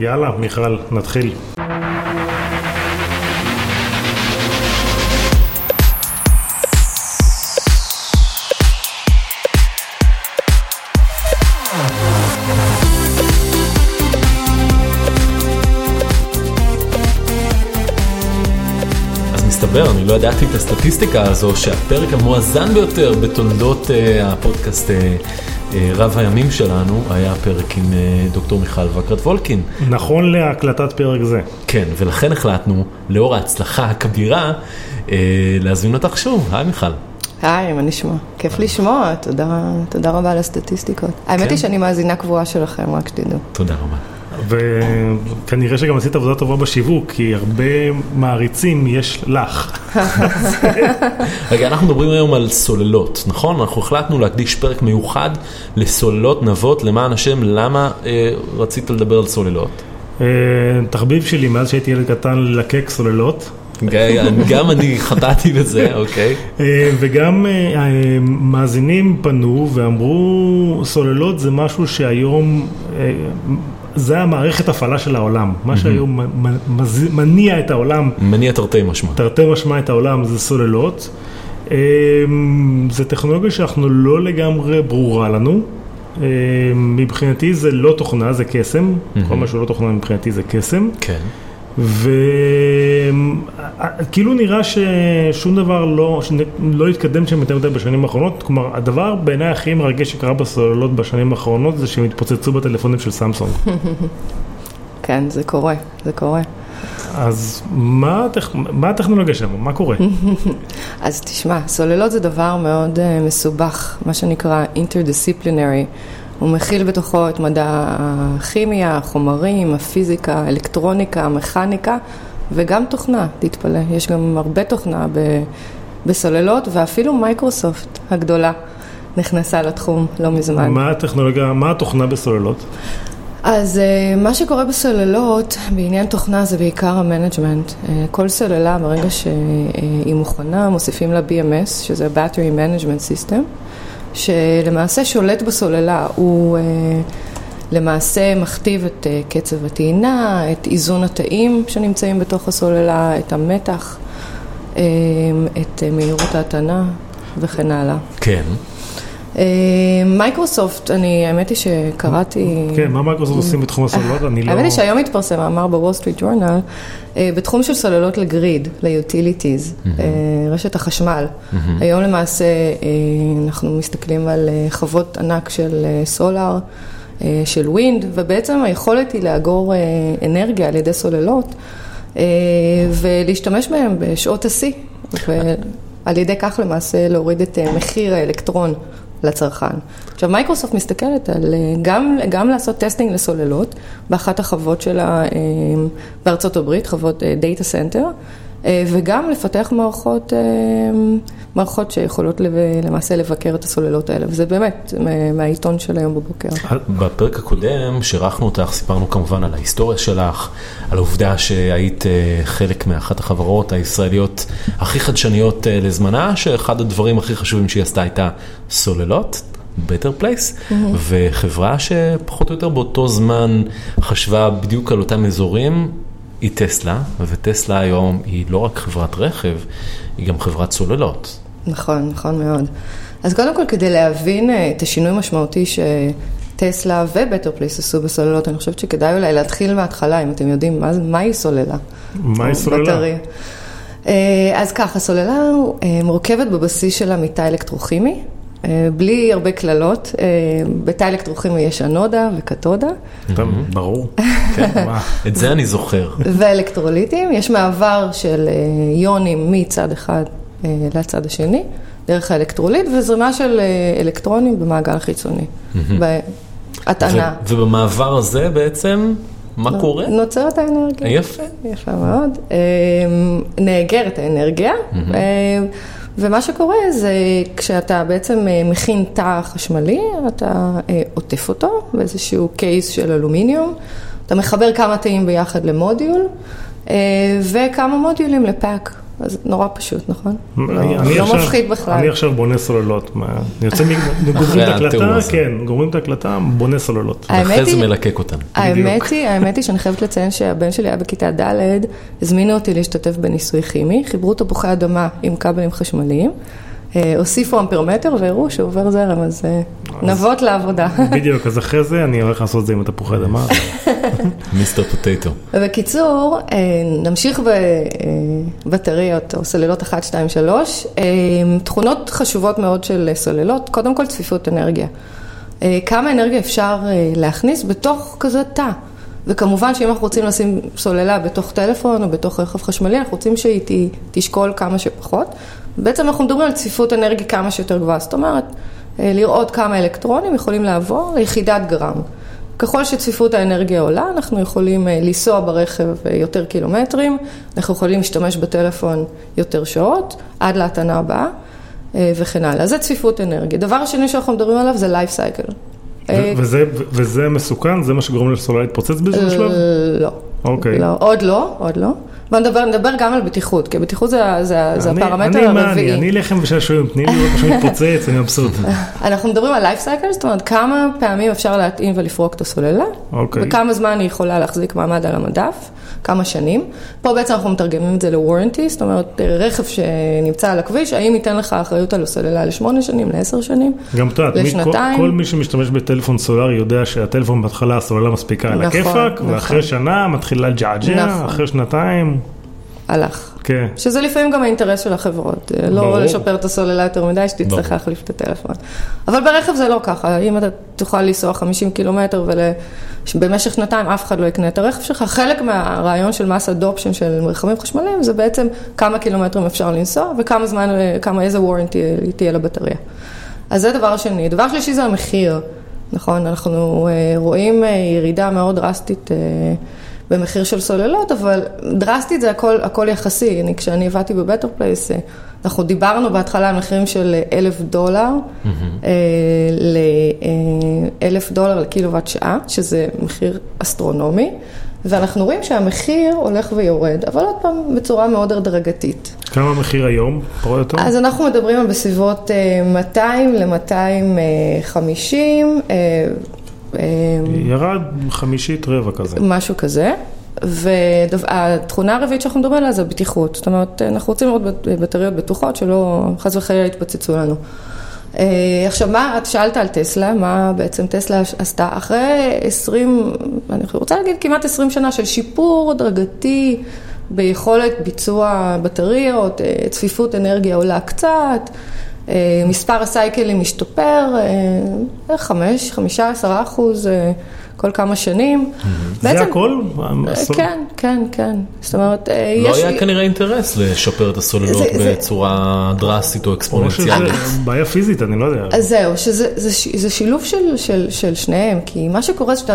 יאללה, מיכל, נתחיל. אני לא ידעתי את הסטטיסטיקה הזו, שהפרק המואזן ביותר בתולדות uh, הפודקאסט uh, רב הימים שלנו היה פרק עם uh, דוקטור מיכל וקרת וולקין. נכון להקלטת פרק זה. כן, ולכן החלטנו, לאור ההצלחה הכבירה, uh, להזמין אותך שוב. היי מיכל. היי, מה נשמע? כיף לשמוע, תודה, תודה רבה על הסטטיסטיקות. האמת כן. היא שאני מאזינה קבועה שלכם, רק שתדעו. תודה רבה. וכנראה שגם עשית עבודה טובה בשיווק, כי הרבה מעריצים יש לך. רגע, אנחנו מדברים היום על סוללות, נכון? אנחנו החלטנו להקדיש פרק מיוחד לסוללות נבות, למען השם, למה אה, רצית לדבר על סוללות? אה, תחביב שלי מאז שהייתי ילד קטן ללקק סוללות. גם אני חטאתי בזה, אוקיי. אה, וגם אה, אה, מאזינים פנו ואמרו, סוללות זה משהו שהיום, זה המערכת הפעלה של העולם. מה שהיום מניע את העולם, מניע תרתי משמע. תרתי משמע את העולם, זה סוללות. אה, זה טכנולוגיה שאנחנו לא לגמרי ברורה לנו. אה, מבחינתי זה לא תוכנה, זה קסם. כל מה שהוא לא תוכנה מבחינתי זה קסם. כן. וכאילו נראה ששום דבר לא, לא התקדם שם יותר מדי בשנים האחרונות, כלומר הדבר בעיניי הכי מרגש שקרה בסוללות בשנים האחרונות זה שהם התפוצצו בטלפונים של סמסונג. כן, זה קורה, זה קורה. אז מה, הטכ... מה הטכנולוגיה שם? מה קורה? אז תשמע, סוללות זה דבר מאוד uh, מסובך, מה שנקרא interdisciplinary. הוא מכיל בתוכו את מדע הכימיה, החומרים, הפיזיקה, האלקטרוניקה, המכניקה, וגם תוכנה, תתפלא. יש גם הרבה תוכנה ב- בסוללות, ואפילו מייקרוסופט הגדולה נכנסה לתחום לא מזמן. מה הטכנולוגיה, מה התוכנה בסוללות? אז אה, מה שקורה בסוללות, בעניין תוכנה זה בעיקר המנג'מנט. Uh, כל סוללה, ברגע שהיא מוכנה, מוסיפים לה BMS, שזה Battery Management System, שלמעשה שולט בסוללה, הוא אה, למעשה מכתיב את אה, קצב הטעינה, את איזון התאים שנמצאים בתוך הסוללה, את המתח, uh, את uh, מהירות ההטענה וכן הלאה. כן. אה, מייקרוסופט, אני, האמת היא שקראתי... כן, מה מייקרוסופט עושים בתחום הסוללות? אני לא... האמת היא שהיום התפרסם מאמר בוול סטריט ג'ורנל בתחום של סוללות ל grid, ל utilities, רשת החשמל. היום למעשה אה, אנחנו מסתכלים על אה, חוות ענק של אה, solar, אה, של wind, ובעצם היכולת היא לאגור אה, אנרגיה על ידי סוללות אה, ולהשתמש בהם בשעות השיא, ועל ידי כך למעשה להוריד את אה, מחיר האלקטרון. לצרכן. עכשיו מייקרוסופט מסתכלת על אה, גם, גם לעשות testing לסוללות באחת החוות שלה אה, בארצות הברית, חוות data center, וגם לפתח מערכות, אה, מערכות שיכולות למעשה לבקר את הסוללות האלה, וזה באמת מהעיתון של היום בבוקר. בפרק הקודם שערכנו אותך, סיפרנו כמובן על ההיסטוריה שלך, על העובדה שהיית אה, חלק מאחת החברות הישראליות הכי חדשניות אה, לזמנה, שאחד הדברים הכי חשובים שהיא עשתה הייתה סוללות. Better Place, mm-hmm. וחברה שפחות או יותר באותו זמן חשבה בדיוק על אותם אזורים, היא טסלה, וטסלה היום היא לא רק חברת רכב, היא גם חברת סוללות. נכון, נכון מאוד. אז קודם כל, כדי להבין את השינוי המשמעותי שטסלה ובטר פליס עשו בסוללות, אני חושבת שכדאי אולי להתחיל מההתחלה, אם אתם יודעים מה, מהי סוללה. מהי סוללה? בטרי. אז ככה, סוללה מורכבת בבסיס שלה מתא אלקטרוכימי. בלי הרבה קללות, בתא אלקטרוכימי יש אנודה וקתודה. ברור. את זה אני זוכר. ואלקטרוליטים, יש מעבר של יונים מצד אחד לצד השני, דרך האלקטרוליט, וזרימה של אלקטרונים במעגל החיצוני, בהטענה. ובמעבר הזה בעצם, מה קורה? נוצרת האנרגיה. יפה. יפה מאוד. נאגרת האנרגיה. ומה שקורה זה כשאתה בעצם מכין תא חשמלי, אתה עוטף אותו באיזשהו קייס של אלומיניום, אתה מחבר כמה תאים ביחד למודיול וכמה מודיולים לפאק. אז נורא פשוט, נכון? אני- לא אני לא מפחיד בכלל. אני עכשיו בונה סוללות. אני יוצא, מ- גומרים את אחרי ההקלטה. כן, גומרים את ההקלטה, בונה סוללות. האמת זה מלקק אותן. האמת היא, האמת היא שאני חייבת לציין שהבן שלי היה בכיתה ד', הזמינו אותי להשתתף בניסוי כימי, חיברו תפוחי אדמה עם כבלים חשמליים, הוסיפו אמפרמטר והראו שעובר זרם, אז אה, נבות לעבודה. בדיוק, אז אחרי זה אני הולך לעשות את זה עם התפוחי אדמה. מיסטר פוטטו. ובקיצור, אה, נמשיך בבטריות או סוללות 1, 2, 3. אה, תכונות חשובות מאוד של סוללות, קודם כל צפיפות אנרגיה. אה, כמה אנרגיה אפשר אה, להכניס בתוך כזה תא. וכמובן שאם אנחנו רוצים לשים סוללה בתוך טלפון או בתוך רכב חשמלי, אנחנו רוצים שהיא תשקול כמה שפחות. בעצם אנחנו מדברים על צפיפות אנרגיה כמה שיותר גבוהה, זאת אומרת, אה, לראות כמה אלקטרונים יכולים לעבור ליחידת גרם. ככל שצפיפות האנרגיה עולה, אנחנו יכולים אה, לנסוע ברכב אה, יותר קילומטרים, אנחנו יכולים להשתמש בטלפון יותר שעות, עד להטענה הבאה אה, וכן הלאה. זה צפיפות אנרגיה. דבר שני שאנחנו מדברים עליו זה. אה, ו- וזה- וזה מסוכן? זה מה שגורם לסוללה להתפוצץ באיזשהו שלב? לא. אוקיי. לא, עוד לא, עוד לא. בוא נדבר, נדבר גם על בטיחות, כי בטיחות זה, זה, זה אני- הפרמטר אני מה, הרביעי. אני- אני לחם ושעשועים, תני לי לראות משהו מתפוצץ, אני מבסוט. אנחנו מדברים על life cycle, זאת אומרת כמה פעמים אפשר להתאים ולפרוק את הסוללה, אוקיי. וכמה זמן היא יכולה להחזיק מעמד על המדף, כמה שנים. פה בעצם אנחנו מתרגמים את זה ל-warranty, זאת אומרת רכב שנמצא על הכביש, האם ייתן לך אחריות על הסוללה לשמונה שנים, לעשר שנים, גם את יודעת, מי- כל- לשנתיים. כל מי שמשתמש בטלפון סולארי יודע שהטלפון בהתחלה הסוללה מספיקה על נכון, הכיפאק, נכון. ואחרי שנה מתחילה לג'עג'ע, נכון. אחרי שנתיים, הלך. כן. שזה לפעמים גם האינטרס של החברות, לא ברור. לשפר את הסוללה יותר מדי. שתצטרך להחליף את הטלפון. אבל ברכב זה לא ככה, אם אתה תוכל לנסוע 50 קילומטר ובמשך שנתיים אף אחד לא יקנה את הרכב שלך, חלק מהרעיון של מס אדופשן של רכבים חשמליים זה בעצם כמה קילומטרים אפשר לנסוע וכמה זמן, כמה, איזה וורנטי תהיה לבטריה. אז זה דבר שני. דבר שלישי זה המחיר, נכון? אנחנו אה, רואים אה, ירידה מאוד דרסטית. אה, במחיר של סוללות, אבל דרסטית זה הכל, הכל יחסי. אני, כשאני עבדתי בבטר פלייס, אנחנו דיברנו בהתחלה על מחירים של אה, אלף דולר לאלף דולר לקילוואט שעה, שזה מחיר אסטרונומי, ואנחנו רואים שהמחיר הולך ויורד, אבל עוד פעם בצורה מאוד הדרגתית. כמה המחיר היום, פחות או יותר? אז אנחנו מדברים על בסביבות אה, 200 ל-250. ירד חמישית רבע כזה. משהו כזה. והתכונה הרביעית שאנחנו מדברים עליה זה בטיחות. זאת אומרת, אנחנו רוצים לראות בטריות בטוחות שלא חס וחלילה יתפוצצו לנו. אה, עכשיו, מה, את שאלת על טסלה, מה בעצם טסלה עשתה? אחרי 20, אני רוצה להגיד כמעט 20 שנה של שיפור הדרגתי ביכולת ביצוע בטריות, אה, צפיפות אנרגיה עולה קצת. אה, מספר הסייקלים משתפר, בערך 5, 5, 10 אחוז אה, כל כמה שנים. זה הכל? כן, כן, כן. זאת אומרת, אה, לא יש... היה כנראה אינטרס לשפר את הסוללות זה- זה- בצורה דרסטית או או שזה אקספוננציאלית. בעיה פיזית, אני לא יודע. אז זהו, שזה זה, ש- זה שילוב של, של, של שניהם, כי מה שקורה זה שאתה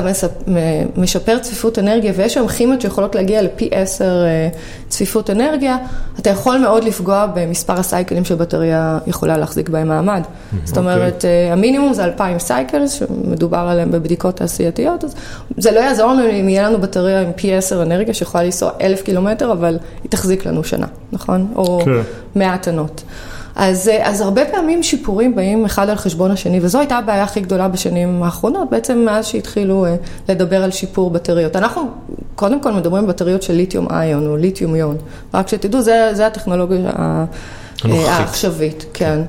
משפר צפיפות אנרגיה, ויש היום כימיות שיכולות להגיע לפי עשר אה, צפיפות אנרגיה, אתה יכול מאוד לפגוע במספר הסייקלים שבטריה יכולה להחזיק בהם מעמד. זאת אומרת, אה, המינימום זה 2,000 cycles, שמדובר עליהם בבדיקות תעשייתיות, אז זה לא יעזור לנו אם יהיה לנו בטריה עם פי עשר אנרגיה שיכולה לנסוע אלף קילומטר, אבל היא תחזיק לנו שנה, נכון? או כן. 100 טונות. אז, אז הרבה פעמים שיפורים באים אחד על חשבון השני, וזו הייתה הבעיה הכי גדולה בשנים האחרונות, בעצם מאז שהתחילו אה, לדבר על שיפור בטריות. אנחנו קודם כל מדברים על בטריות של lithium ion או ליתיום יון, רק שתדעו, זה, זה הטכנולוגיה. אה, העכשווית, כן.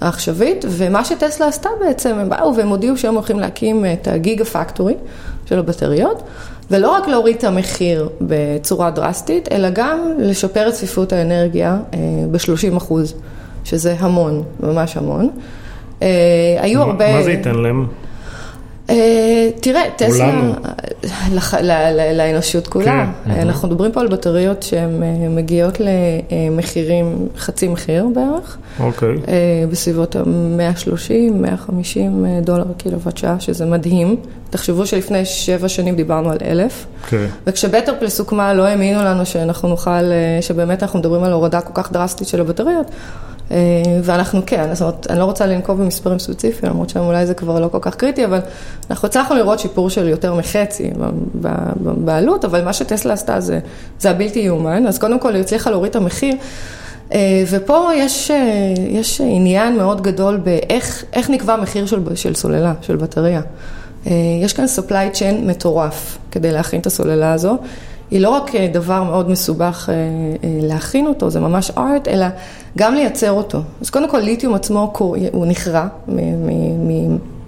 העכשווית, ומה שטסלה עשתה בעצם, הם באו והם הודיעו שהם הולכים להקים את הגיגה פקטורי של הבטריות, ולא רק להוריד את המחיר בצורה דרסטית, אלא גם לשפר את צפיפות האנרגיה ב-30 אחוז, שזה המון, ממש המון. אה, היו הרבה... מה זה ייתן להם? אה, תראה, טסלה, לנו. לח- ל- ל- לאנושות כולה, כן, אנחנו מדברים פה על בטריות שהן אה, מגיעות למחירים, חצי מחיר בערך, אוקיי. אה, בסביבות ה-130, 150 דולר קילוואט שעה, שזה מדהים. תחשבו שלפני שבע שנים דיברנו על אלף, כן. וכשבטר פלס הוקמה לא האמינו לנו שאנחנו נוכל, אה, שבאמת אנחנו מדברים על הורדה כל כך דרסטית של הבטריות. אה, ואנחנו כן, זאת אומרת, אני לא רוצה לנקוב במספרים ספציפיים, למרות שאולי זה כבר לא כל כך קריטי, אבל אנחנו הצלחנו לראות שיפור של יותר מחצי בעלות, אבל מה שטסלה עשתה זה, זה הבלתי יאומן, אז קודם כל היא הצליחה להוריד את המחיר. אה, ופה יש, אה, יש עניין מאוד גדול באיך איך נקבע מחיר של, של סוללה, של בטריה. יש כאן supply chain מטורף כדי להכין את הסוללה הזו. היא לא רק דבר מאוד מסובך להכין אותו, זה ממש art, אלא גם לייצר אותו. אז קודם כל ליתיום עצמו הוא נכרה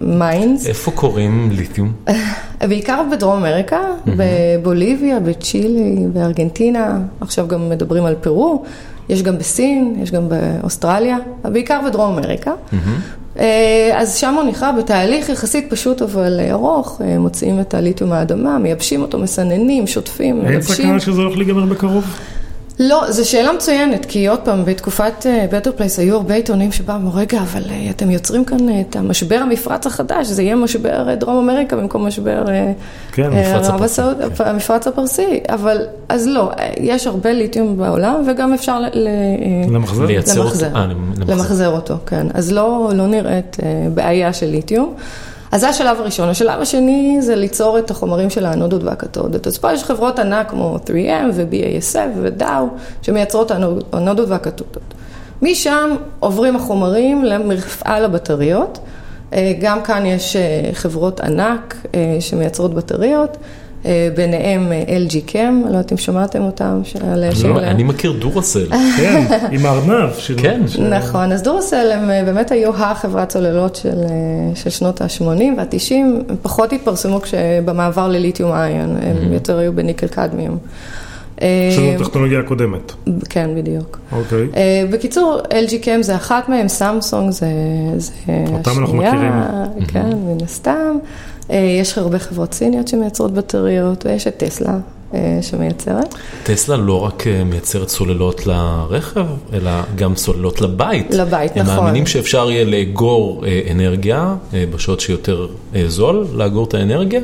מ mines. איפה כורים ליתיום? בעיקר בדרום אמריקה, בבוליביה, בצ'ילי, בארגנטינה, עכשיו גם מדברים על פרו. יש גם בסין, יש גם באוסטרליה, בעיקר בדרום אמריקה. Mm-hmm. אז שם הוא נכרה בתהליך יחסית פשוט אבל ארוך, אה, מוציאים את הליטיום מהאדמה, מייבשים אותו, מסננים, שוטפים, מלבשים. אין סכנה שזה הולך להיגמר בקרוב? לא, זו שאלה מצוינת, כי עוד פעם, בתקופת בטר uh, פלייס היו הרבה עיתונים שבאו רגע, אבל uh, אתם יוצרים כאן uh, את המשבר המפרץ החדש, זה יהיה משבר uh, דרום אמריקה במקום משבר כן, uh, המפרץ, uh, הפרסי. כן. המפרץ הפרסי, אבל אז לא, יש הרבה ליתיום בעולם וגם אפשר ל, ל, למחזר, למחזר, אותו, כן, אז לא, לא נראית uh, בעיה של ליתיום. אז זה השלב הראשון. השלב השני זה ליצור את החומרים של האנודות והקתודות. אז פה יש חברות ענק כמו 3M ו-BASF ו-Dow שמייצרות האנודות והקתודות. משם עוברים החומרים למפעל הבטריות. אה, גם כאן יש אה, חברות ענק אה, שמייצרות בטריות. אה, ביניהם אה, LG Chem, לא יודעת אם שמעתם אותם. לא, אני מכיר דורסל. כן, עם הארנב. כן. נכון, אז דורסל הם אה, באמת היו החברת צוללות של שנות ה-80 וה-90, הם פחות התפרסמו במעבר לליתיום איון, הם יותר היו בניקל קדמיום. שזו טכנולוגיה הקודמת. כן, בדיוק. אוקיי. בקיצור, LG Chem זה אחת מהם, סמסונג זה השנייה. אותם אנחנו מכירים. כן, מן הסתם. אה, יש הרבה חברות סיניות שמייצרות בטריות, ויש את טסלה. אה, שמייצרת. טסלה לא רק אה, מייצרת סוללות לרכב, אלא גם סוללות לבית. לבית, הם נכון. הם מאמינים שאפשר יהיה לאגור אנרגיה בשעות שיותר זול, לאגור את האנרגיה,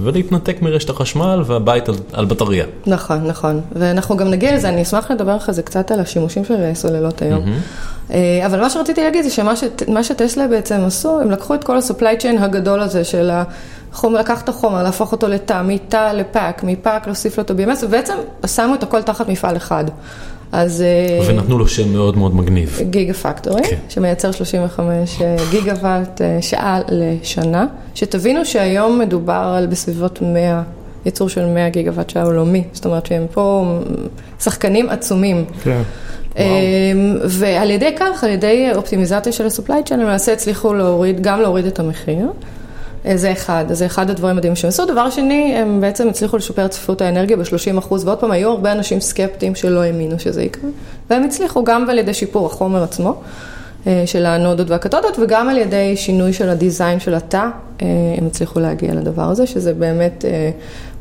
ולהתנתק מרשת החשמל והבית על, על בטריה. נכון, נכון. ואנחנו גם נגיע לזה, אני אשמח לדבר אחרי זה קצת על השימושים של סוללות היום. Mm-hmm. אבל מה שרציתי להגיד זה שמה ש, שטסלה בעצם עשו, הם לקחו את כל ה-supply chain הגדול הזה של החומר, לקח את החומר, להפוך אותו לתא, מתא לפאק, מפאק להוסיף לו את ה-BMS, ובעצם שמו את הכל תחת מפעל אחד. אז... ונתנו לו שם מאוד מאוד מגניב. גיגה פקטורי, כן. שמייצר 35 גיגה וואט שעה לשנה, שתבינו שהיום מדובר על בסביבות 100, ייצור של 100 גיגה וואט שעה עולמי, זאת אומרת שהם פה שחקנים עצומים. כן. ועל ידי כך, על ידי אופטימיזציה של ה-supply chain, למעשה הצליחו להוריד, גם להוריד את המחיר. זה אחד, זה אחד הדברים מדהימים שהם עשו. דבר שני, הם בעצם הצליחו לשפר את צפיפות האנרגיה ב-30%, ועוד פעם, היו הרבה אנשים סקפטיים שלא האמינו שזה יקרה, והם הצליחו גם על ידי שיפור החומר עצמו, של האנודות והקתודות, וגם על ידי שינוי של ה design של התא, הם הצליחו להגיע לדבר הזה, שזה באמת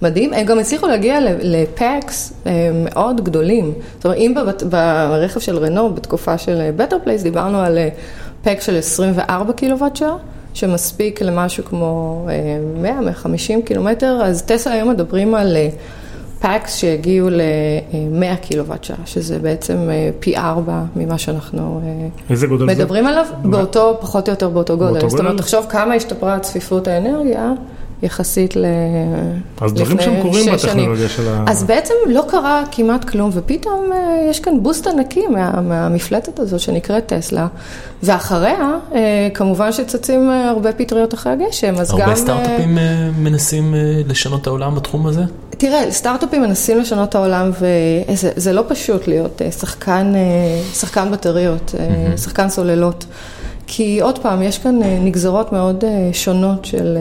מדהים. הם גם הצליחו להגיע ל packs מאוד גדולים. זאת אומרת, אם ברכב של רנו, בתקופה של בטר פלייס, דיברנו על pack של 24 קילוואט שעה. שמספיק למשהו כמו 100-150 אה, קילומטר, אז טסלה היום מדברים על packs אה, שהגיעו ל-100 קילוואט שעה, שזה בעצם אה, פי ארבע ממה שאנחנו מדברים זה? עליו, באותו, פחות או יותר באותו גודל. זאת אומרת, תחשוב כמה השתפרה צפיפות האנרגיה. יחסית ל... אז דברים שם קורים בטכנולוגיה של ה... אז בעצם לא קרה כמעט כלום, ופתאום אה, יש כאן boost ענקי מה, מהמפלצת הזו שנקראת טסלה, ואחריה אה, כמובן שצצים אה, הרבה פטריות אחרי הגשם, אז הרבה גם... הרבה סטארט-אפים מנסים לשנות את העולם בתחום הזה? תראה, סטארט-אפים מנסים לשנות את העולם, וזה לא פשוט להיות שחקן, שחקן בטריות, mm-hmm. שחקן סוללות. כי עוד פעם, יש כאן אה, נגזרות מאוד אה, שונות של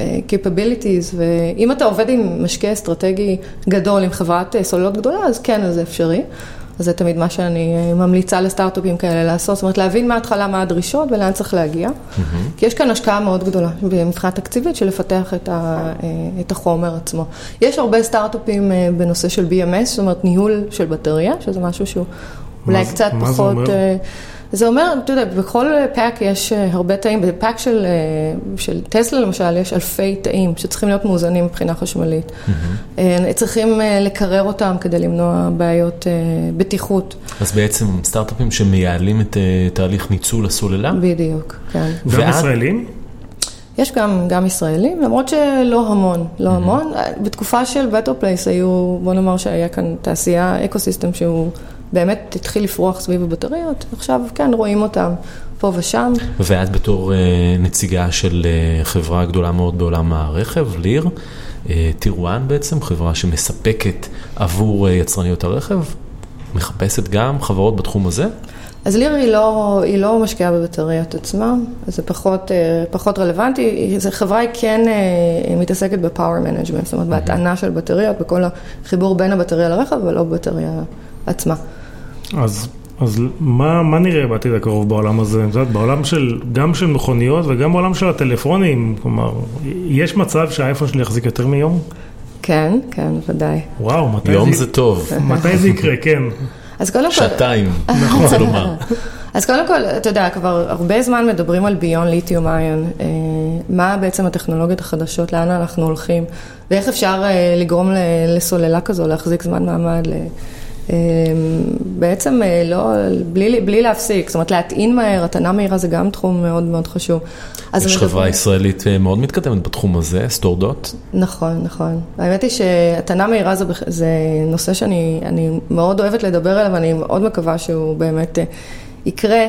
אה, capabilities, ואם אתה עובד עם משקיע אסטרטגי גדול, עם חברת סוללות גדולה, אז כן, אז זה אפשרי. אז זה תמיד מה שאני ממליצה לסטארט-אפים כאלה לעשות, זאת אומרת להבין מההתחלה מה הדרישות ולאן צריך להגיע. Mm-hmm. כי יש כאן השקעה מאוד גדולה מבחינה תקציבית של לפתח את, ה, את החומר עצמו. יש הרבה סטארט-אפים בנושא של BMS, זאת אומרת ניהול של בטריה, שזה משהו שהוא אולי קצת פחות... זה אומר? זה אומר, אתה יודע, בכל pack יש אה, הרבה תאים, ב pack של, אה, של טסלה למשל יש אלפי תאים שצריכים להיות מאוזנים מבחינה חשמלית. Mm-hmm. צריכים לקרר אותם כדי למנוע בעיות בטיחות. אז בעצם סטארט-אפים שמייעלים את תהליך ניצול הסוללה? בדיוק, כן. גם ואת... ישראלים? יש גם, גם ישראלים, למרות שלא המון, לא mm-hmm. המון. בתקופה של בטר פלייס היו, בוא נאמר שהיה כאן תעשייה, ecosystem שהוא באמת התחיל לפרוח סביב הבטריות, עכשיו כן רואים אותם פה ושם. ואת בתור נציגה של חברה גדולה מאוד בעולם הרכב, ליר, tier one בעצם, חברה שמספקת עבור יצרניות הרכב, מחפשת גם חברות בתחום הזה? אז ליר היא לא, היא לא משקיעה בבטריות עצמה, זה פחות, פחות רלוונטי, חברה היא כן מתעסקת ב power management, זאת אומרת בהטענה של בטריות, בכל החיבור בין הבטריה לרכב, אבל לא בבטריה עצמה. אז, אז מה, מה נראה בעתיד הקרוב בעולם הזה? את יודעת, בעולם של, גם של מכוניות וגם בעולם של הטלפונים, כלומר, יש מצב שהאייפון שלי יחזיק יותר מיום? כן, כן, ודאי. וואו, מתי יום זה... זה טוב. מתי זה יקרה, כן. אז קודם כל... שעתיים, אני רוצה לומר. אז קודם כל, אתה יודע, כבר הרבה זמן מדברים על ביון ליתיום איון, מה בעצם הטכנולוגיות החדשות, לאן אנחנו הולכים, ואיך אפשר לגרום לסוללה כזו, להחזיק זמן מעמד, בעצם לא, בלי, בלי להפסיק, זאת אומרת להטעין מהר, הטענה מהירה זה גם תחום מאוד מאוד חשוב. יש חברה ישראלית מאוד מתקדמת בתחום הזה, סטורדוט. נכון, נכון. האמת היא שהטענה מהירה זה, זה נושא שאני מאוד אוהבת לדבר עליו, ואני מאוד מקווה שהוא באמת יקרה.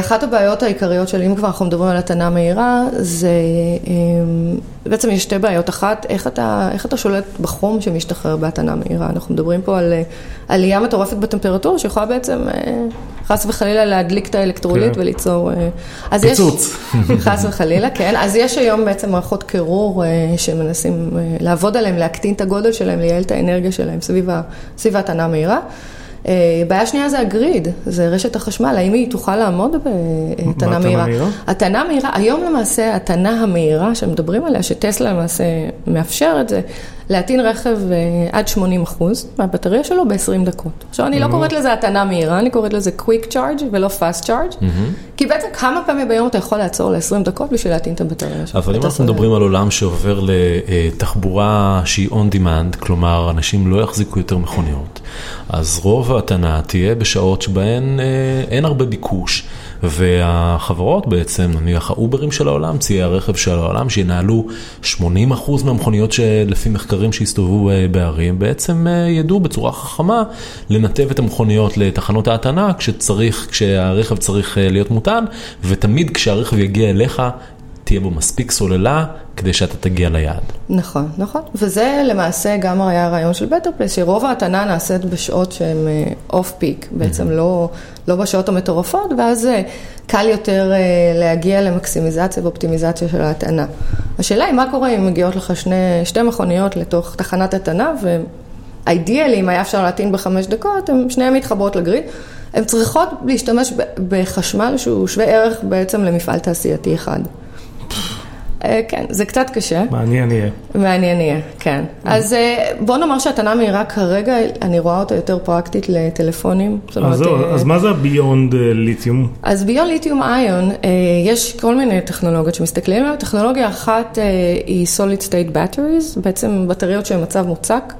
אחת הבעיות העיקריות של אם כבר אנחנו מדברים על הטענה מהירה, זה בעצם יש שתי בעיות. אחת, איך אתה, איך אתה שולט בחום שמשתחרר בהטענה מהירה. אנחנו מדברים פה על עלייה מטורפת בטמפרטורה, שיכולה בעצם חס וחלילה להדליק את האלקטרוליט כן. וליצור... פיצוץ. יש, חס וחלילה, כן. אז יש היום בעצם מערכות קירור שמנסים לעבוד עליהן, להקטין את הגודל שלהן, לייעל את האנרגיה שלהן סביב ההטענה מהירה. בעיה שנייה זה הגריד, זה רשת החשמל, האם היא תוכל לעמוד בטענה מהירה? הטענה מהירה, היום למעשה הטענה המהירה שמדברים עליה, שטסלה למעשה מאפשר את זה, להטעין רכב עד 80 אחוז מהבטריה שלו ב-20 דקות. עכשיו אני לא קוראת לזה הטענה מהירה, אני קוראת לזה quick charge ולא fast charge, כי בעצם כמה פעמים ביום אתה יכול לעצור ל-20 דקות בשביל להטעין את הבטריה שלו. אבל אם אנחנו מדברים על עולם שעובר לתחבורה שהיא on demand, כלומר אנשים לא יחזיקו יותר מכוניות, אז רוב ההטענה תהיה בשעות שבהן אין הרבה ביקוש. והחברות בעצם, נניח האוברים של העולם, ציי הרכב של העולם, שינהלו 80% מהמכוניות שלפי מחקרים שיסתובבו בערים, בעצם ידעו בצורה חכמה לנתב את המכוניות לתחנות ההטענה כשצריך, כשהרכב צריך להיות מוטען, ותמיד כשהרכב יגיע אליך, תהיה בו מספיק סוללה כדי שאתה תגיע ליעד. נכון, נכון. וזה למעשה גם היה הרעיון של בטר פלייס, שרוב ההטענה נעשית בשעות שהן אוף פיק, בעצם לא, לא בשעות המטורפות, ואז קל יותר להגיע למקסימיזציה ואופטימיזציה של ההטענה. השאלה היא מה קורה אם מגיעות לך שני, שתי מכוניות לתוך תחנת הטענה, ואידיאלי, אם היה אפשר להטעין בחמש דקות, הם שניהם מתחברות לגריד. הן צריכות להשתמש בחשמל שהוא שווה ערך בעצם למפעל תעשייתי אחד. כן, זה קצת קשה. מעניין יהיה. מעניין יהיה, כן. אז בוא נאמר שהטענה מהירה כרגע, אני רואה אותה יותר פרקטית לטלפונים. אז זהו, אז מה זה ה-Beyond ליתיום? אז Beyond ליתיום איון, יש כל מיני טכנולוגיות שמסתכלים עליהן. טכנולוגיה אחת היא Solid State Batteries, בעצם בטריות שהן מצב מוצק.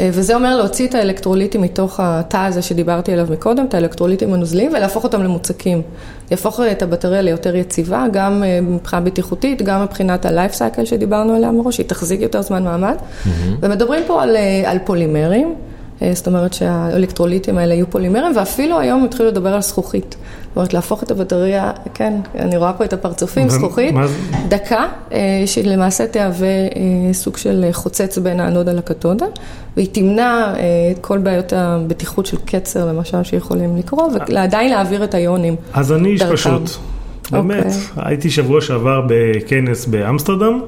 וזה אומר להוציא את האלקטרוליטים מתוך התא הזה שדיברתי עליו מקודם, את האלקטרוליטים הנוזליים, ולהפוך אותם למוצקים. יהפוך את הבטריה ליותר יציבה, גם מבחינה בטיחותית, גם מבחינת ה-life cycle שדיברנו עליה מראש, שהיא תחזיק יותר זמן מעמד. Mm-hmm. ומדברים פה על, על פולימרים, זאת אומרת שהאלקטרוליטים האלה יהיו פולימרים, ואפילו היום התחילו לדבר על זכוכית. זאת אומרת, להפוך את הבטריה, כן, אני רואה פה את הפרצופים, זכוכית, דקה, שלמעשה תהווה סוג של חוצץ בין האנודה לקתודה, והיא תמנע את כל בעיות הבטיחות של קצר, למשל, שיכולים לקרות, ועדיין להעביר את היונים. אז אני איש פשוט, באמת, הייתי שבוע שעבר בכנס באמסטרדם,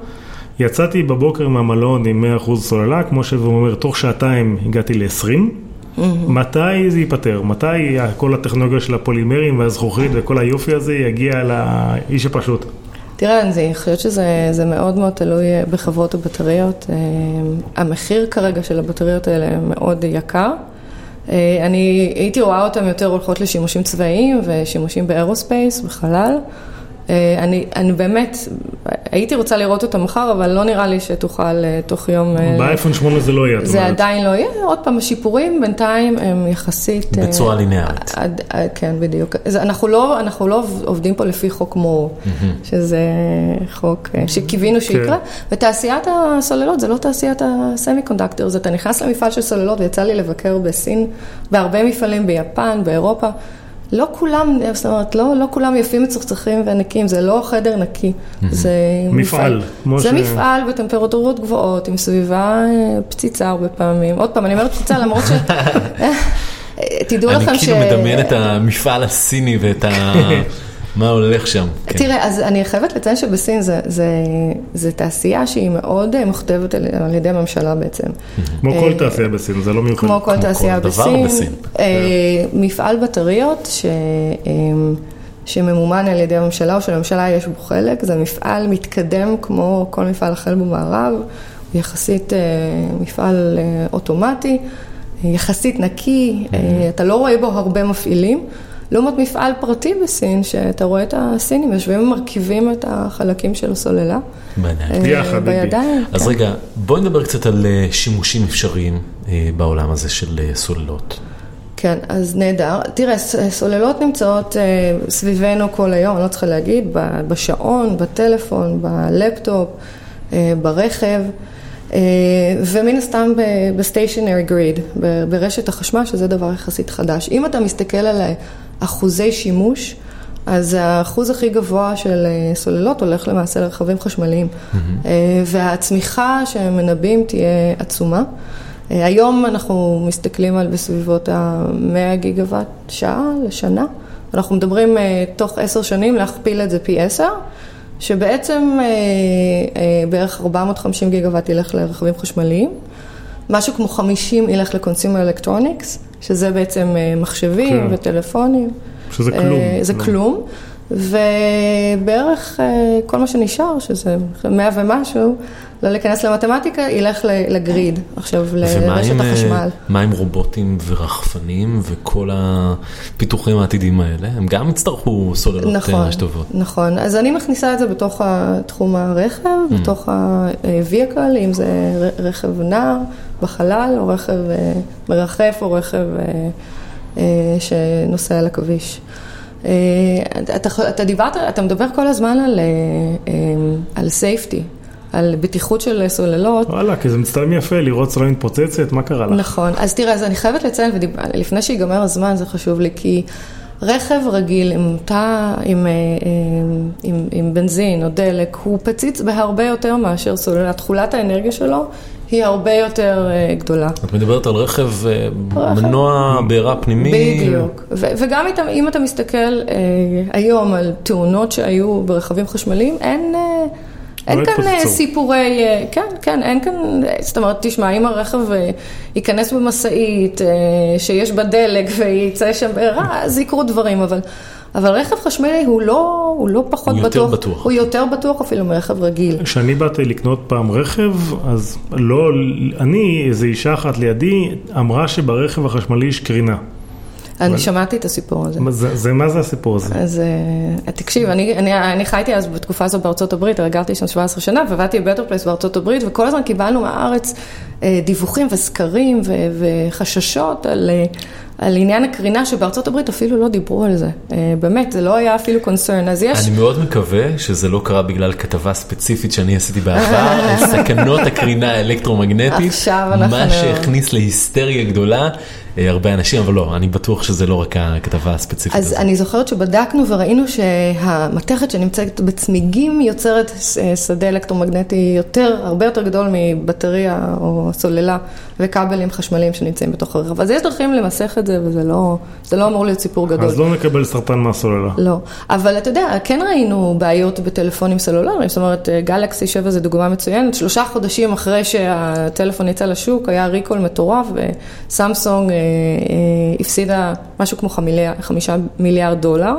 יצאתי בבוקר מהמלון עם 100% סוללה, כמו שהוא אומר, תוך שעתיים הגעתי ל-20. Mm-hmm. מתי זה ייפטר? מתי כל הטכנולוגיה של הפולימרים והזכוכית וכל היופי הזה יגיע לאיש הפשוט? תראה, אני חושבת שזה מאוד מאוד תלוי בחברות הבטריות. המחיר כרגע של הבטריות האלה מאוד יקר. אני הייתי רואה אותן יותר הולכות לשימושים צבאיים ושימושים באירוספייס, בחלל. אה, אני, אני באמת, הייתי רוצה לראות אותה מחר, אבל לא נראה לי שתוכל אה, תוך יום... אה, באייפון 8 זה לא יהיה, את זה אומרת. עדיין לא יהיה. עוד פעם, השיפורים בינתיים הם יחסית... בצורה ליניארית. עד, כן, בדיוק. אז אנחנו לא, אנחנו לא עובדים פה לפי חוק מור, שזה חוק שקיווינו שיקרה. ותעשיית הסוללות זה לא תעשיית הסמי קונדקטור, אתה נכנס למפעל של סוללות, ויצא לי לבקר בסין, בהרבה מפעלים ביפן, באירופה. לא כולם, זאת אומרת, לא, לא כולם יפים, מצוחצחים ונקיים, זה לא חדר נקי, זה מפעל, כמו זה ש- מפעל בטמפרטורות גבוהות, עם סביבה אה, פציצה הרבה פעמים. עוד פעם, אני אומרת פציצה למרות ש... תדעו לכם אני ש... כאילו מדמיין את המפעל הסיני ואת ה... מה הולך שם. כן. תראה, אז אני חייבת לציין שבסין זה, זה, זה תעשייה שהיא מאוד אה, מוכתבת על, על ידי הממשלה בעצם. כמו כל תעשייה בסין, זה לא מיוחד. כמו כל כמו תעשייה כל דבר בסין. אה, מפעל בטריות ש, אה, שממומן על ידי הממשלה, או שלממשלה יש בו חלק, זה מפעל מתקדם כמו כל מפעל אחר במערב, הוא יחסית אה, מפעל אה, אוטומטי, יחסית נקי, אה, אתה לא רואה בו הרבה מפעילים. לעומת מפעל פרטי בסין, שאתה רואה את הסינים יושבים ומרכיבים את החלקים של הסוללה. מעניין. אה. בידיים. אז כן. רגע, בואי נדבר קצת על אה, שימושים אפשריים אה, בעולם הזה של סוללות. כן, אז נהדר. תראה, סוללות נמצאות סביבנו כל היום, אני לא צריכה להגיד, בשעון, בטלפון, בלפטופ, ברכב, ומן הסתם בסטיישנרי גריד, ברשת החשמל, שזה דבר יחסית חדש. אם אתה מסתכל על אחוזי שימוש, אז האחוז הכי גבוה של אה, סוללות הולך למעשה לרכבים חשמליים, אה, והצמיחה שהם מנבאים תהיה עצומה. אה, היום אנחנו מסתכלים על בסביבות ה-100 גיגוואט שעה לשנה. אנחנו מדברים תוך עשר שנים להכפיל את זה פי עשר, שבעצם בערך 450 גיגוואט ילך לרכבים חשמליים, משהו כמו 50 ילך לקונסיומר אלקטרוניקס, שזה בעצם אה, מחשבים כן. וטלפונים. שזה כלום. אה, זה לא. כלום, ובערך אה, כל מה שנשאר, שזה 100 ומשהו, לא להיכנס למתמטיקה, ילך לגריד, עכשיו ומה לרשת עם, אה, החשמל. מה עם רובוטים ורחפנים וכל הפיתוחים העתידים האלה? הם גם יצטרכו סוללות נכון, אה, טובות. נכון. אז אני מכניסה את זה בתוך תחום הרכב, בתוך ה-vehicle, אם זה רכב נע בחלל, או רכב אה, מרחף, או רכב אה, אה, שנוסע על הכביש. אה, אתה, אתה דיברת, אתה מדבר כל הזמן על, אה, אה, על safety, על בטיחות של סוללות. וואלה, כי זה מצטלם יפה, לראות סוללה מתפוצצת, מה קרה לך? נכון, אז תראה, אז אני חייבת לציין, ודיב... לפני שיגמר הזמן, זה חשוב לי, כי רכב רגיל עם תא, עם, אה, עם, עם בנזין או דלק, הוא פציץ בהרבה יותר מאשר סוללה. תכולת האנרגיה שלו היא הרבה יותר אה, גדולה. את מדברת על רכב, אה, רכב. מנוע בעירה פנימי. בדיוק. ו- וגם איתם, אם אתה מסתכל אה, היום על תאונות שהיו ברכבים חשמליים, אין... אה, אין לא כאן אה, התפוצצו. סיפורי, אה, כן, כן, אין כאן, זאת אומרת, תשמע, אם הרכב אה, ייכנס במשאית אה, שיש בה דלק ויצא שם בעירה, אז יקרו דברים, אבל, אבל רכב חשמלי הוא לא, הוא לא פחות הוא יותר בטוח, בטוח. הוא יותר בטוח אפילו מרכב רגיל. כשאני באתי לקנות פעם רכב, אז לא, אני, איזו אישה אחת לידי, אמרה שברכב החשמלי יש קרינה. אני שמעתי את הסיפור הזה. מה זה, זה, מה זה הסיפור הזה? אז אה, תקשיב, אני, אני, אני חייתי אז בתקופה הזו בארצות הברית, הרי גרתי שם 17 שנה, ועבדתי ב-Better Place בארצות הברית, וכל הזמן קיבלנו מהארץ אה, דיווחים וסקרים ו, וחששות על, אה, על עניין הקרינה, שבארצות הברית אפילו לא דיברו על זה. אה, באמת, זה לא היה אפילו קונצרן. אז יש... אני מאוד מקווה שזה לא קרה בגלל כתבה ספציפית שאני עשיתי בעבר, על סכנות הקרינה האלקטרומגנטית, עכשיו אנחנו- מה שהכניס להיסטריה גדולה אה, הרבה אנשים, אבל לא, אני בטוח שזה לא רק הכתבה הספציפית אז הזאת. אני זוכרת שבדקנו וראינו שהמתכת שנמצאת בצמיגים יוצרת אה, שדה אלקטרומגנטי יותר, הרבה יותר גדול מבטריה או סוללה וכבלים חשמליים שנמצאים בתוך הרכב. אז יש דרכים למסך את זה וזה לא, זה לא אמור להיות סיפור גדול. אז לא נקבל סרטן מהסוללה. לא, אבל אתה יודע, כן ראינו בעיות בטלפונים סלולריים, זאת אומרת, גלקסי 7 זה דוגמה מצוינת, שלושה חודשים אחרי שהטלפון יצא לשוק, היה ריקול מטורף, וסמסונג אה, אה, הפסידה משהו כמו חמיליאר, חמישה מיליארד דולר.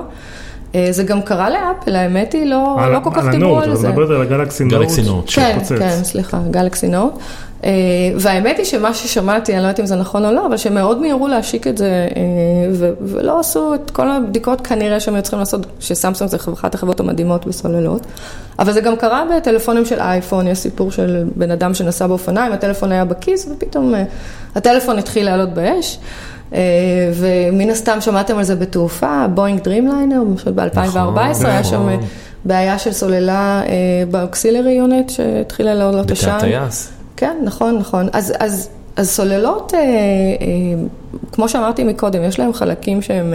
אה, זה גם קרה לאפל, האמת היא, לא, על- לא כל כך על דיברו הנוט, על את זה. מדברת על הגלקסי נוט. גלקסי נוט, כן. כן, סליחה, גלקסי נוט. והאמת היא שמה ששמעתי, אני לא יודעת אם זה נכון או לא, אבל שהם מאוד מיהרו להשיק את זה, ולא עשו את כל הבדיקות כנראה שהם היו צריכים לעשות, שסמסונג זה אחת החברות המדהימות בסוללות. אבל זה גם קרה בטלפונים של אייפון, יש סיפור של בן אדם שנסע באופניים, הטלפון היה בכיס, ופתאום הטלפון התחיל לעלות באש. ומן הסתם שמעתם על זה בתעופה, בואינג Dreamliner, ב-2014 היה שם בעיה של סוללה באוקסילרי יונט שהתחילה לעלות עשן. בתא הטייס. כן, נכון, נכון. אז, אז, אז סוללות, כמו שאמרתי מקודם, יש להם חלקים שהם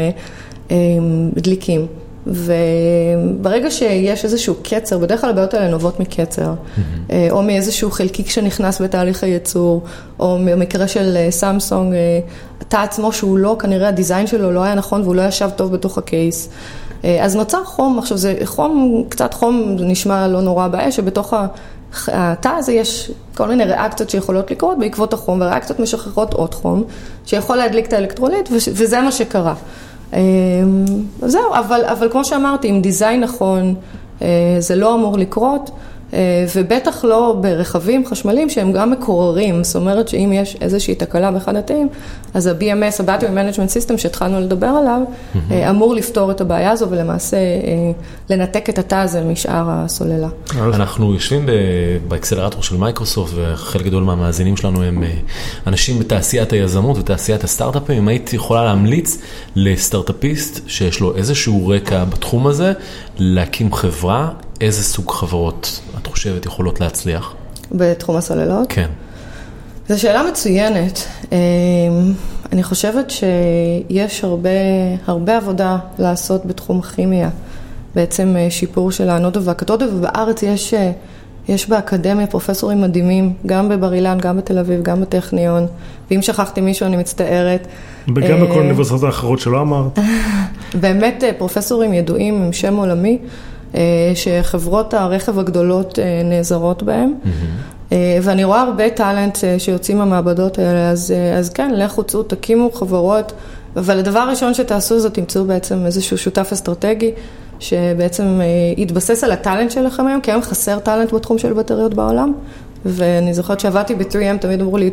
דליקים. וברגע שיש איזשהו קצר, בדרך כלל הבעיות האלה נובעות מקצר, mm-hmm. או מאיזשהו חלקיק שנכנס בתהליך הייצור, או במקרה של סמסונג, התא עצמו שהוא לא, כנראה הדיזיין שלו לא היה נכון והוא לא ישב טוב בתוך הקייס. אז נוצר חום, עכשיו זה חום, קצת חום נשמע לא נורא באש, שבתוך התא הזה יש כל מיני ריאקציות שיכולות לקרות בעקבות החום, וריאקציות משחררות עוד חום, שיכול להדליק את האלקטרוליט, וזה מה שקרה. זהו, אבל, אבל כמו שאמרתי, עם דיזיין נכון, זה לא אמור לקרות, ובטח לא ברכבים חשמליים שהם גם מקוררים, זאת אומרת שאם יש איזושהי תקלה באחד התאים, אז ה-BMS, ה-Battery Management System שהתחלנו לדבר עליו, אמור לפתור את הבעיה הזו ולמעשה לנתק את התא הזה משאר הסוללה. אנחנו יושבים באקסלרטור של מייקרוסופט, וחלק גדול מהמאזינים שלנו הם אנשים בתעשיית היזמות ותעשיית הסטארט-אפים, אם היית יכולה להמליץ לסטארט-אפיסט שיש לו איזשהו רקע בתחום הזה, להקים חברה, איזה סוג חברות את חושבת יכולות להצליח? בתחום הסוללות? כן. זו שאלה מצוינת. אני חושבת שיש הרבה, הרבה עבודה לעשות בתחום הכימיה. בעצם שיפור של האנודו והקתודו, ובארץ יש, יש באקדמיה פרופסורים מדהימים, גם בבר אילן, גם בתל אביב, גם בטכניון, ואם שכחתי מישהו אני מצטערת. וגם בכל האוניברסיטאות האחרות שלא אמרת. באמת פרופסורים ידועים עם שם עולמי. שחברות הרכב הגדולות נעזרות בהם. Mm-hmm. ואני רואה הרבה טאלנט שיוצאים מהמעבדות האלה, אז, אז כן, לכו צאו, תקימו חברות, אבל הדבר הראשון שתעשו זה תמצאו בעצם איזשהו שותף אסטרטגי, שבעצם יתבסס על הטאלנט שלכם היום, כי היום חסר טאלנט בתחום של בטריות בעולם. ואני זוכרת שעבדתי ב-3M, תמיד אמרו לי,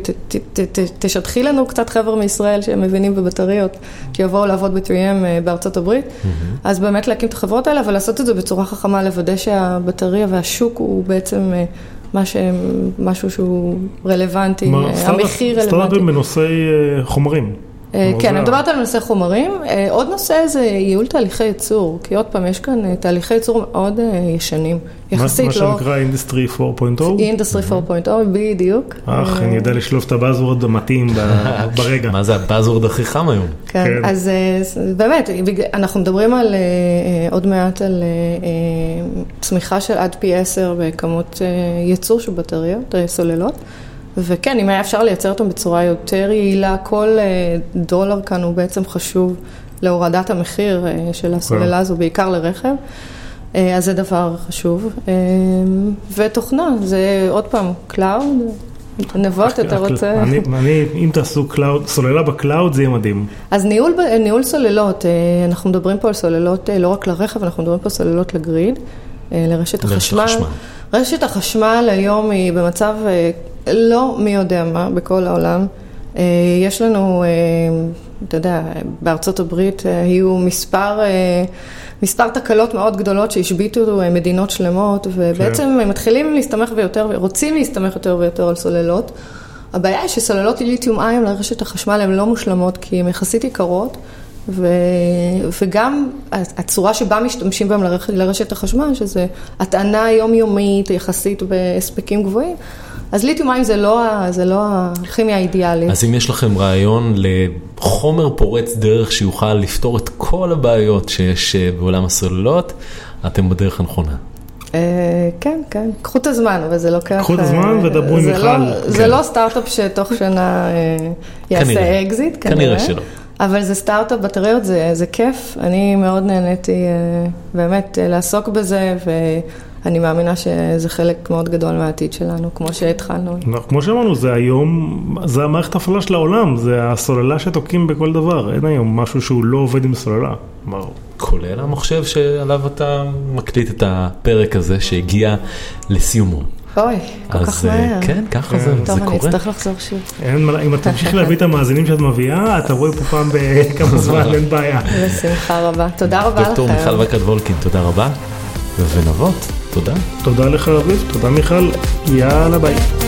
תשטחי לנו קצת חבר'ה מישראל שהם מבינים בבטריות, שיבואו לעבוד ב-3M בארצות הברית. אז באמת להקים את החברות האלה, אבל לעשות את זה בצורה חכמה, לוודא שהבטריה והשוק הוא בעצם משהו שהוא רלוונטי, המחיר רלוונטי. סטארט-אפים בנושאי חומרים. כן, אני מדברת על נושא חומרים. עוד נושא זה ייעול תהליכי ייצור, כי עוד פעם, יש כאן תהליכי ייצור מאוד ישנים. יחסית לא... מה שנקרא industry 4.0? industry 4.0, בדיוק. אך, אני יודע לשלוף את ה buzzword המתאים ברגע. מה זה ה buzzword הכי חם היום? כן, אז באמת, אנחנו מדברים על עוד מעט על צמיחה של עד פי 10 בכמות ייצור של בטריות, סוללות. וכן, אם היה אפשר לייצר אותם בצורה יותר יעילה, כל דולר כאן הוא בעצם חשוב להורדת המחיר של הסוללה הזו, בעיקר לרכב. אז זה דבר חשוב. ותוכנה, זה עוד פעם, cloud, נבות, אתה רוצה... אני, אם תעשו סוללה ב cloud, זה יהיה מדהים. אז ניהול סוללות, אנחנו מדברים פה על סוללות לא רק לרכב, אנחנו מדברים פה על סוללות ל grid, לרשת החשמל. רשת החשמל היום היא במצב לא מי יודע מה בכל העולם. יש לנו, אתה יודע, בארצות הברית היו מספר, מספר תקלות מאוד גדולות שהשביתו מדינות שלמות, ובעצם הם מתחילים להסתמך יותר ויותר, רוצים להסתמך יותר ויותר על סוללות. הבעיה היא שסוללות ליתיום איון לרשת החשמל הן לא מושלמות, כי הן יחסית יקרות. ו... וגם הצורה שבה משתמשים בהם לרש... לרשת החשמל, שזה הטענה יומיומית, יחסית בהספקים גבוהים, אז ליתיום מים זה לא, זה לא הכימיה האידיאלית. אז אם יש לכם רעיון לחומר פורץ דרך שיוכל לפתור את כל הבעיות שיש בעולם הסוללות, אתם בדרך הנכונה. כן, כן, קחו את הזמן, אבל זה לוקח... קחו את הזמן ודברו עם מיכל. זה לא סטארט-אפ שתוך שנה יעשה אקזיט, כנראה. כנראה שלא. אבל זה סטארט-אפ בטריות, זה, זה כיף, אני מאוד נהניתי באמת לעסוק בזה, ואני מאמינה שזה חלק מאוד גדול מהעתיד שלנו, כמו שהתחלנו. כמו שאמרנו, זה היום, זה המערכת הפעלה של העולם, זה הסוללה שתוקעים בכל דבר, אין היום משהו שהוא לא עובד עם סוללה. כולל המחשב שעליו אתה מקליט את הפרק הזה שהגיע לסיומו. אוי, כל כך אז אה, מהר. כן, ככה זה, טוב, זה אני קורה. אצטרך לחזור שוב. אין מה, אם את תמשיך להביא את המאזינים שאת מביאה, אתה רואה פה פעם בכמה זמן, אין בעיה. בשמחה רבה. תודה רבה לכם. דוקטור מיכל וקד וולקין, תודה רבה. ונבות, תודה. תודה לך אביב, תודה מיכל, יאללה ביי.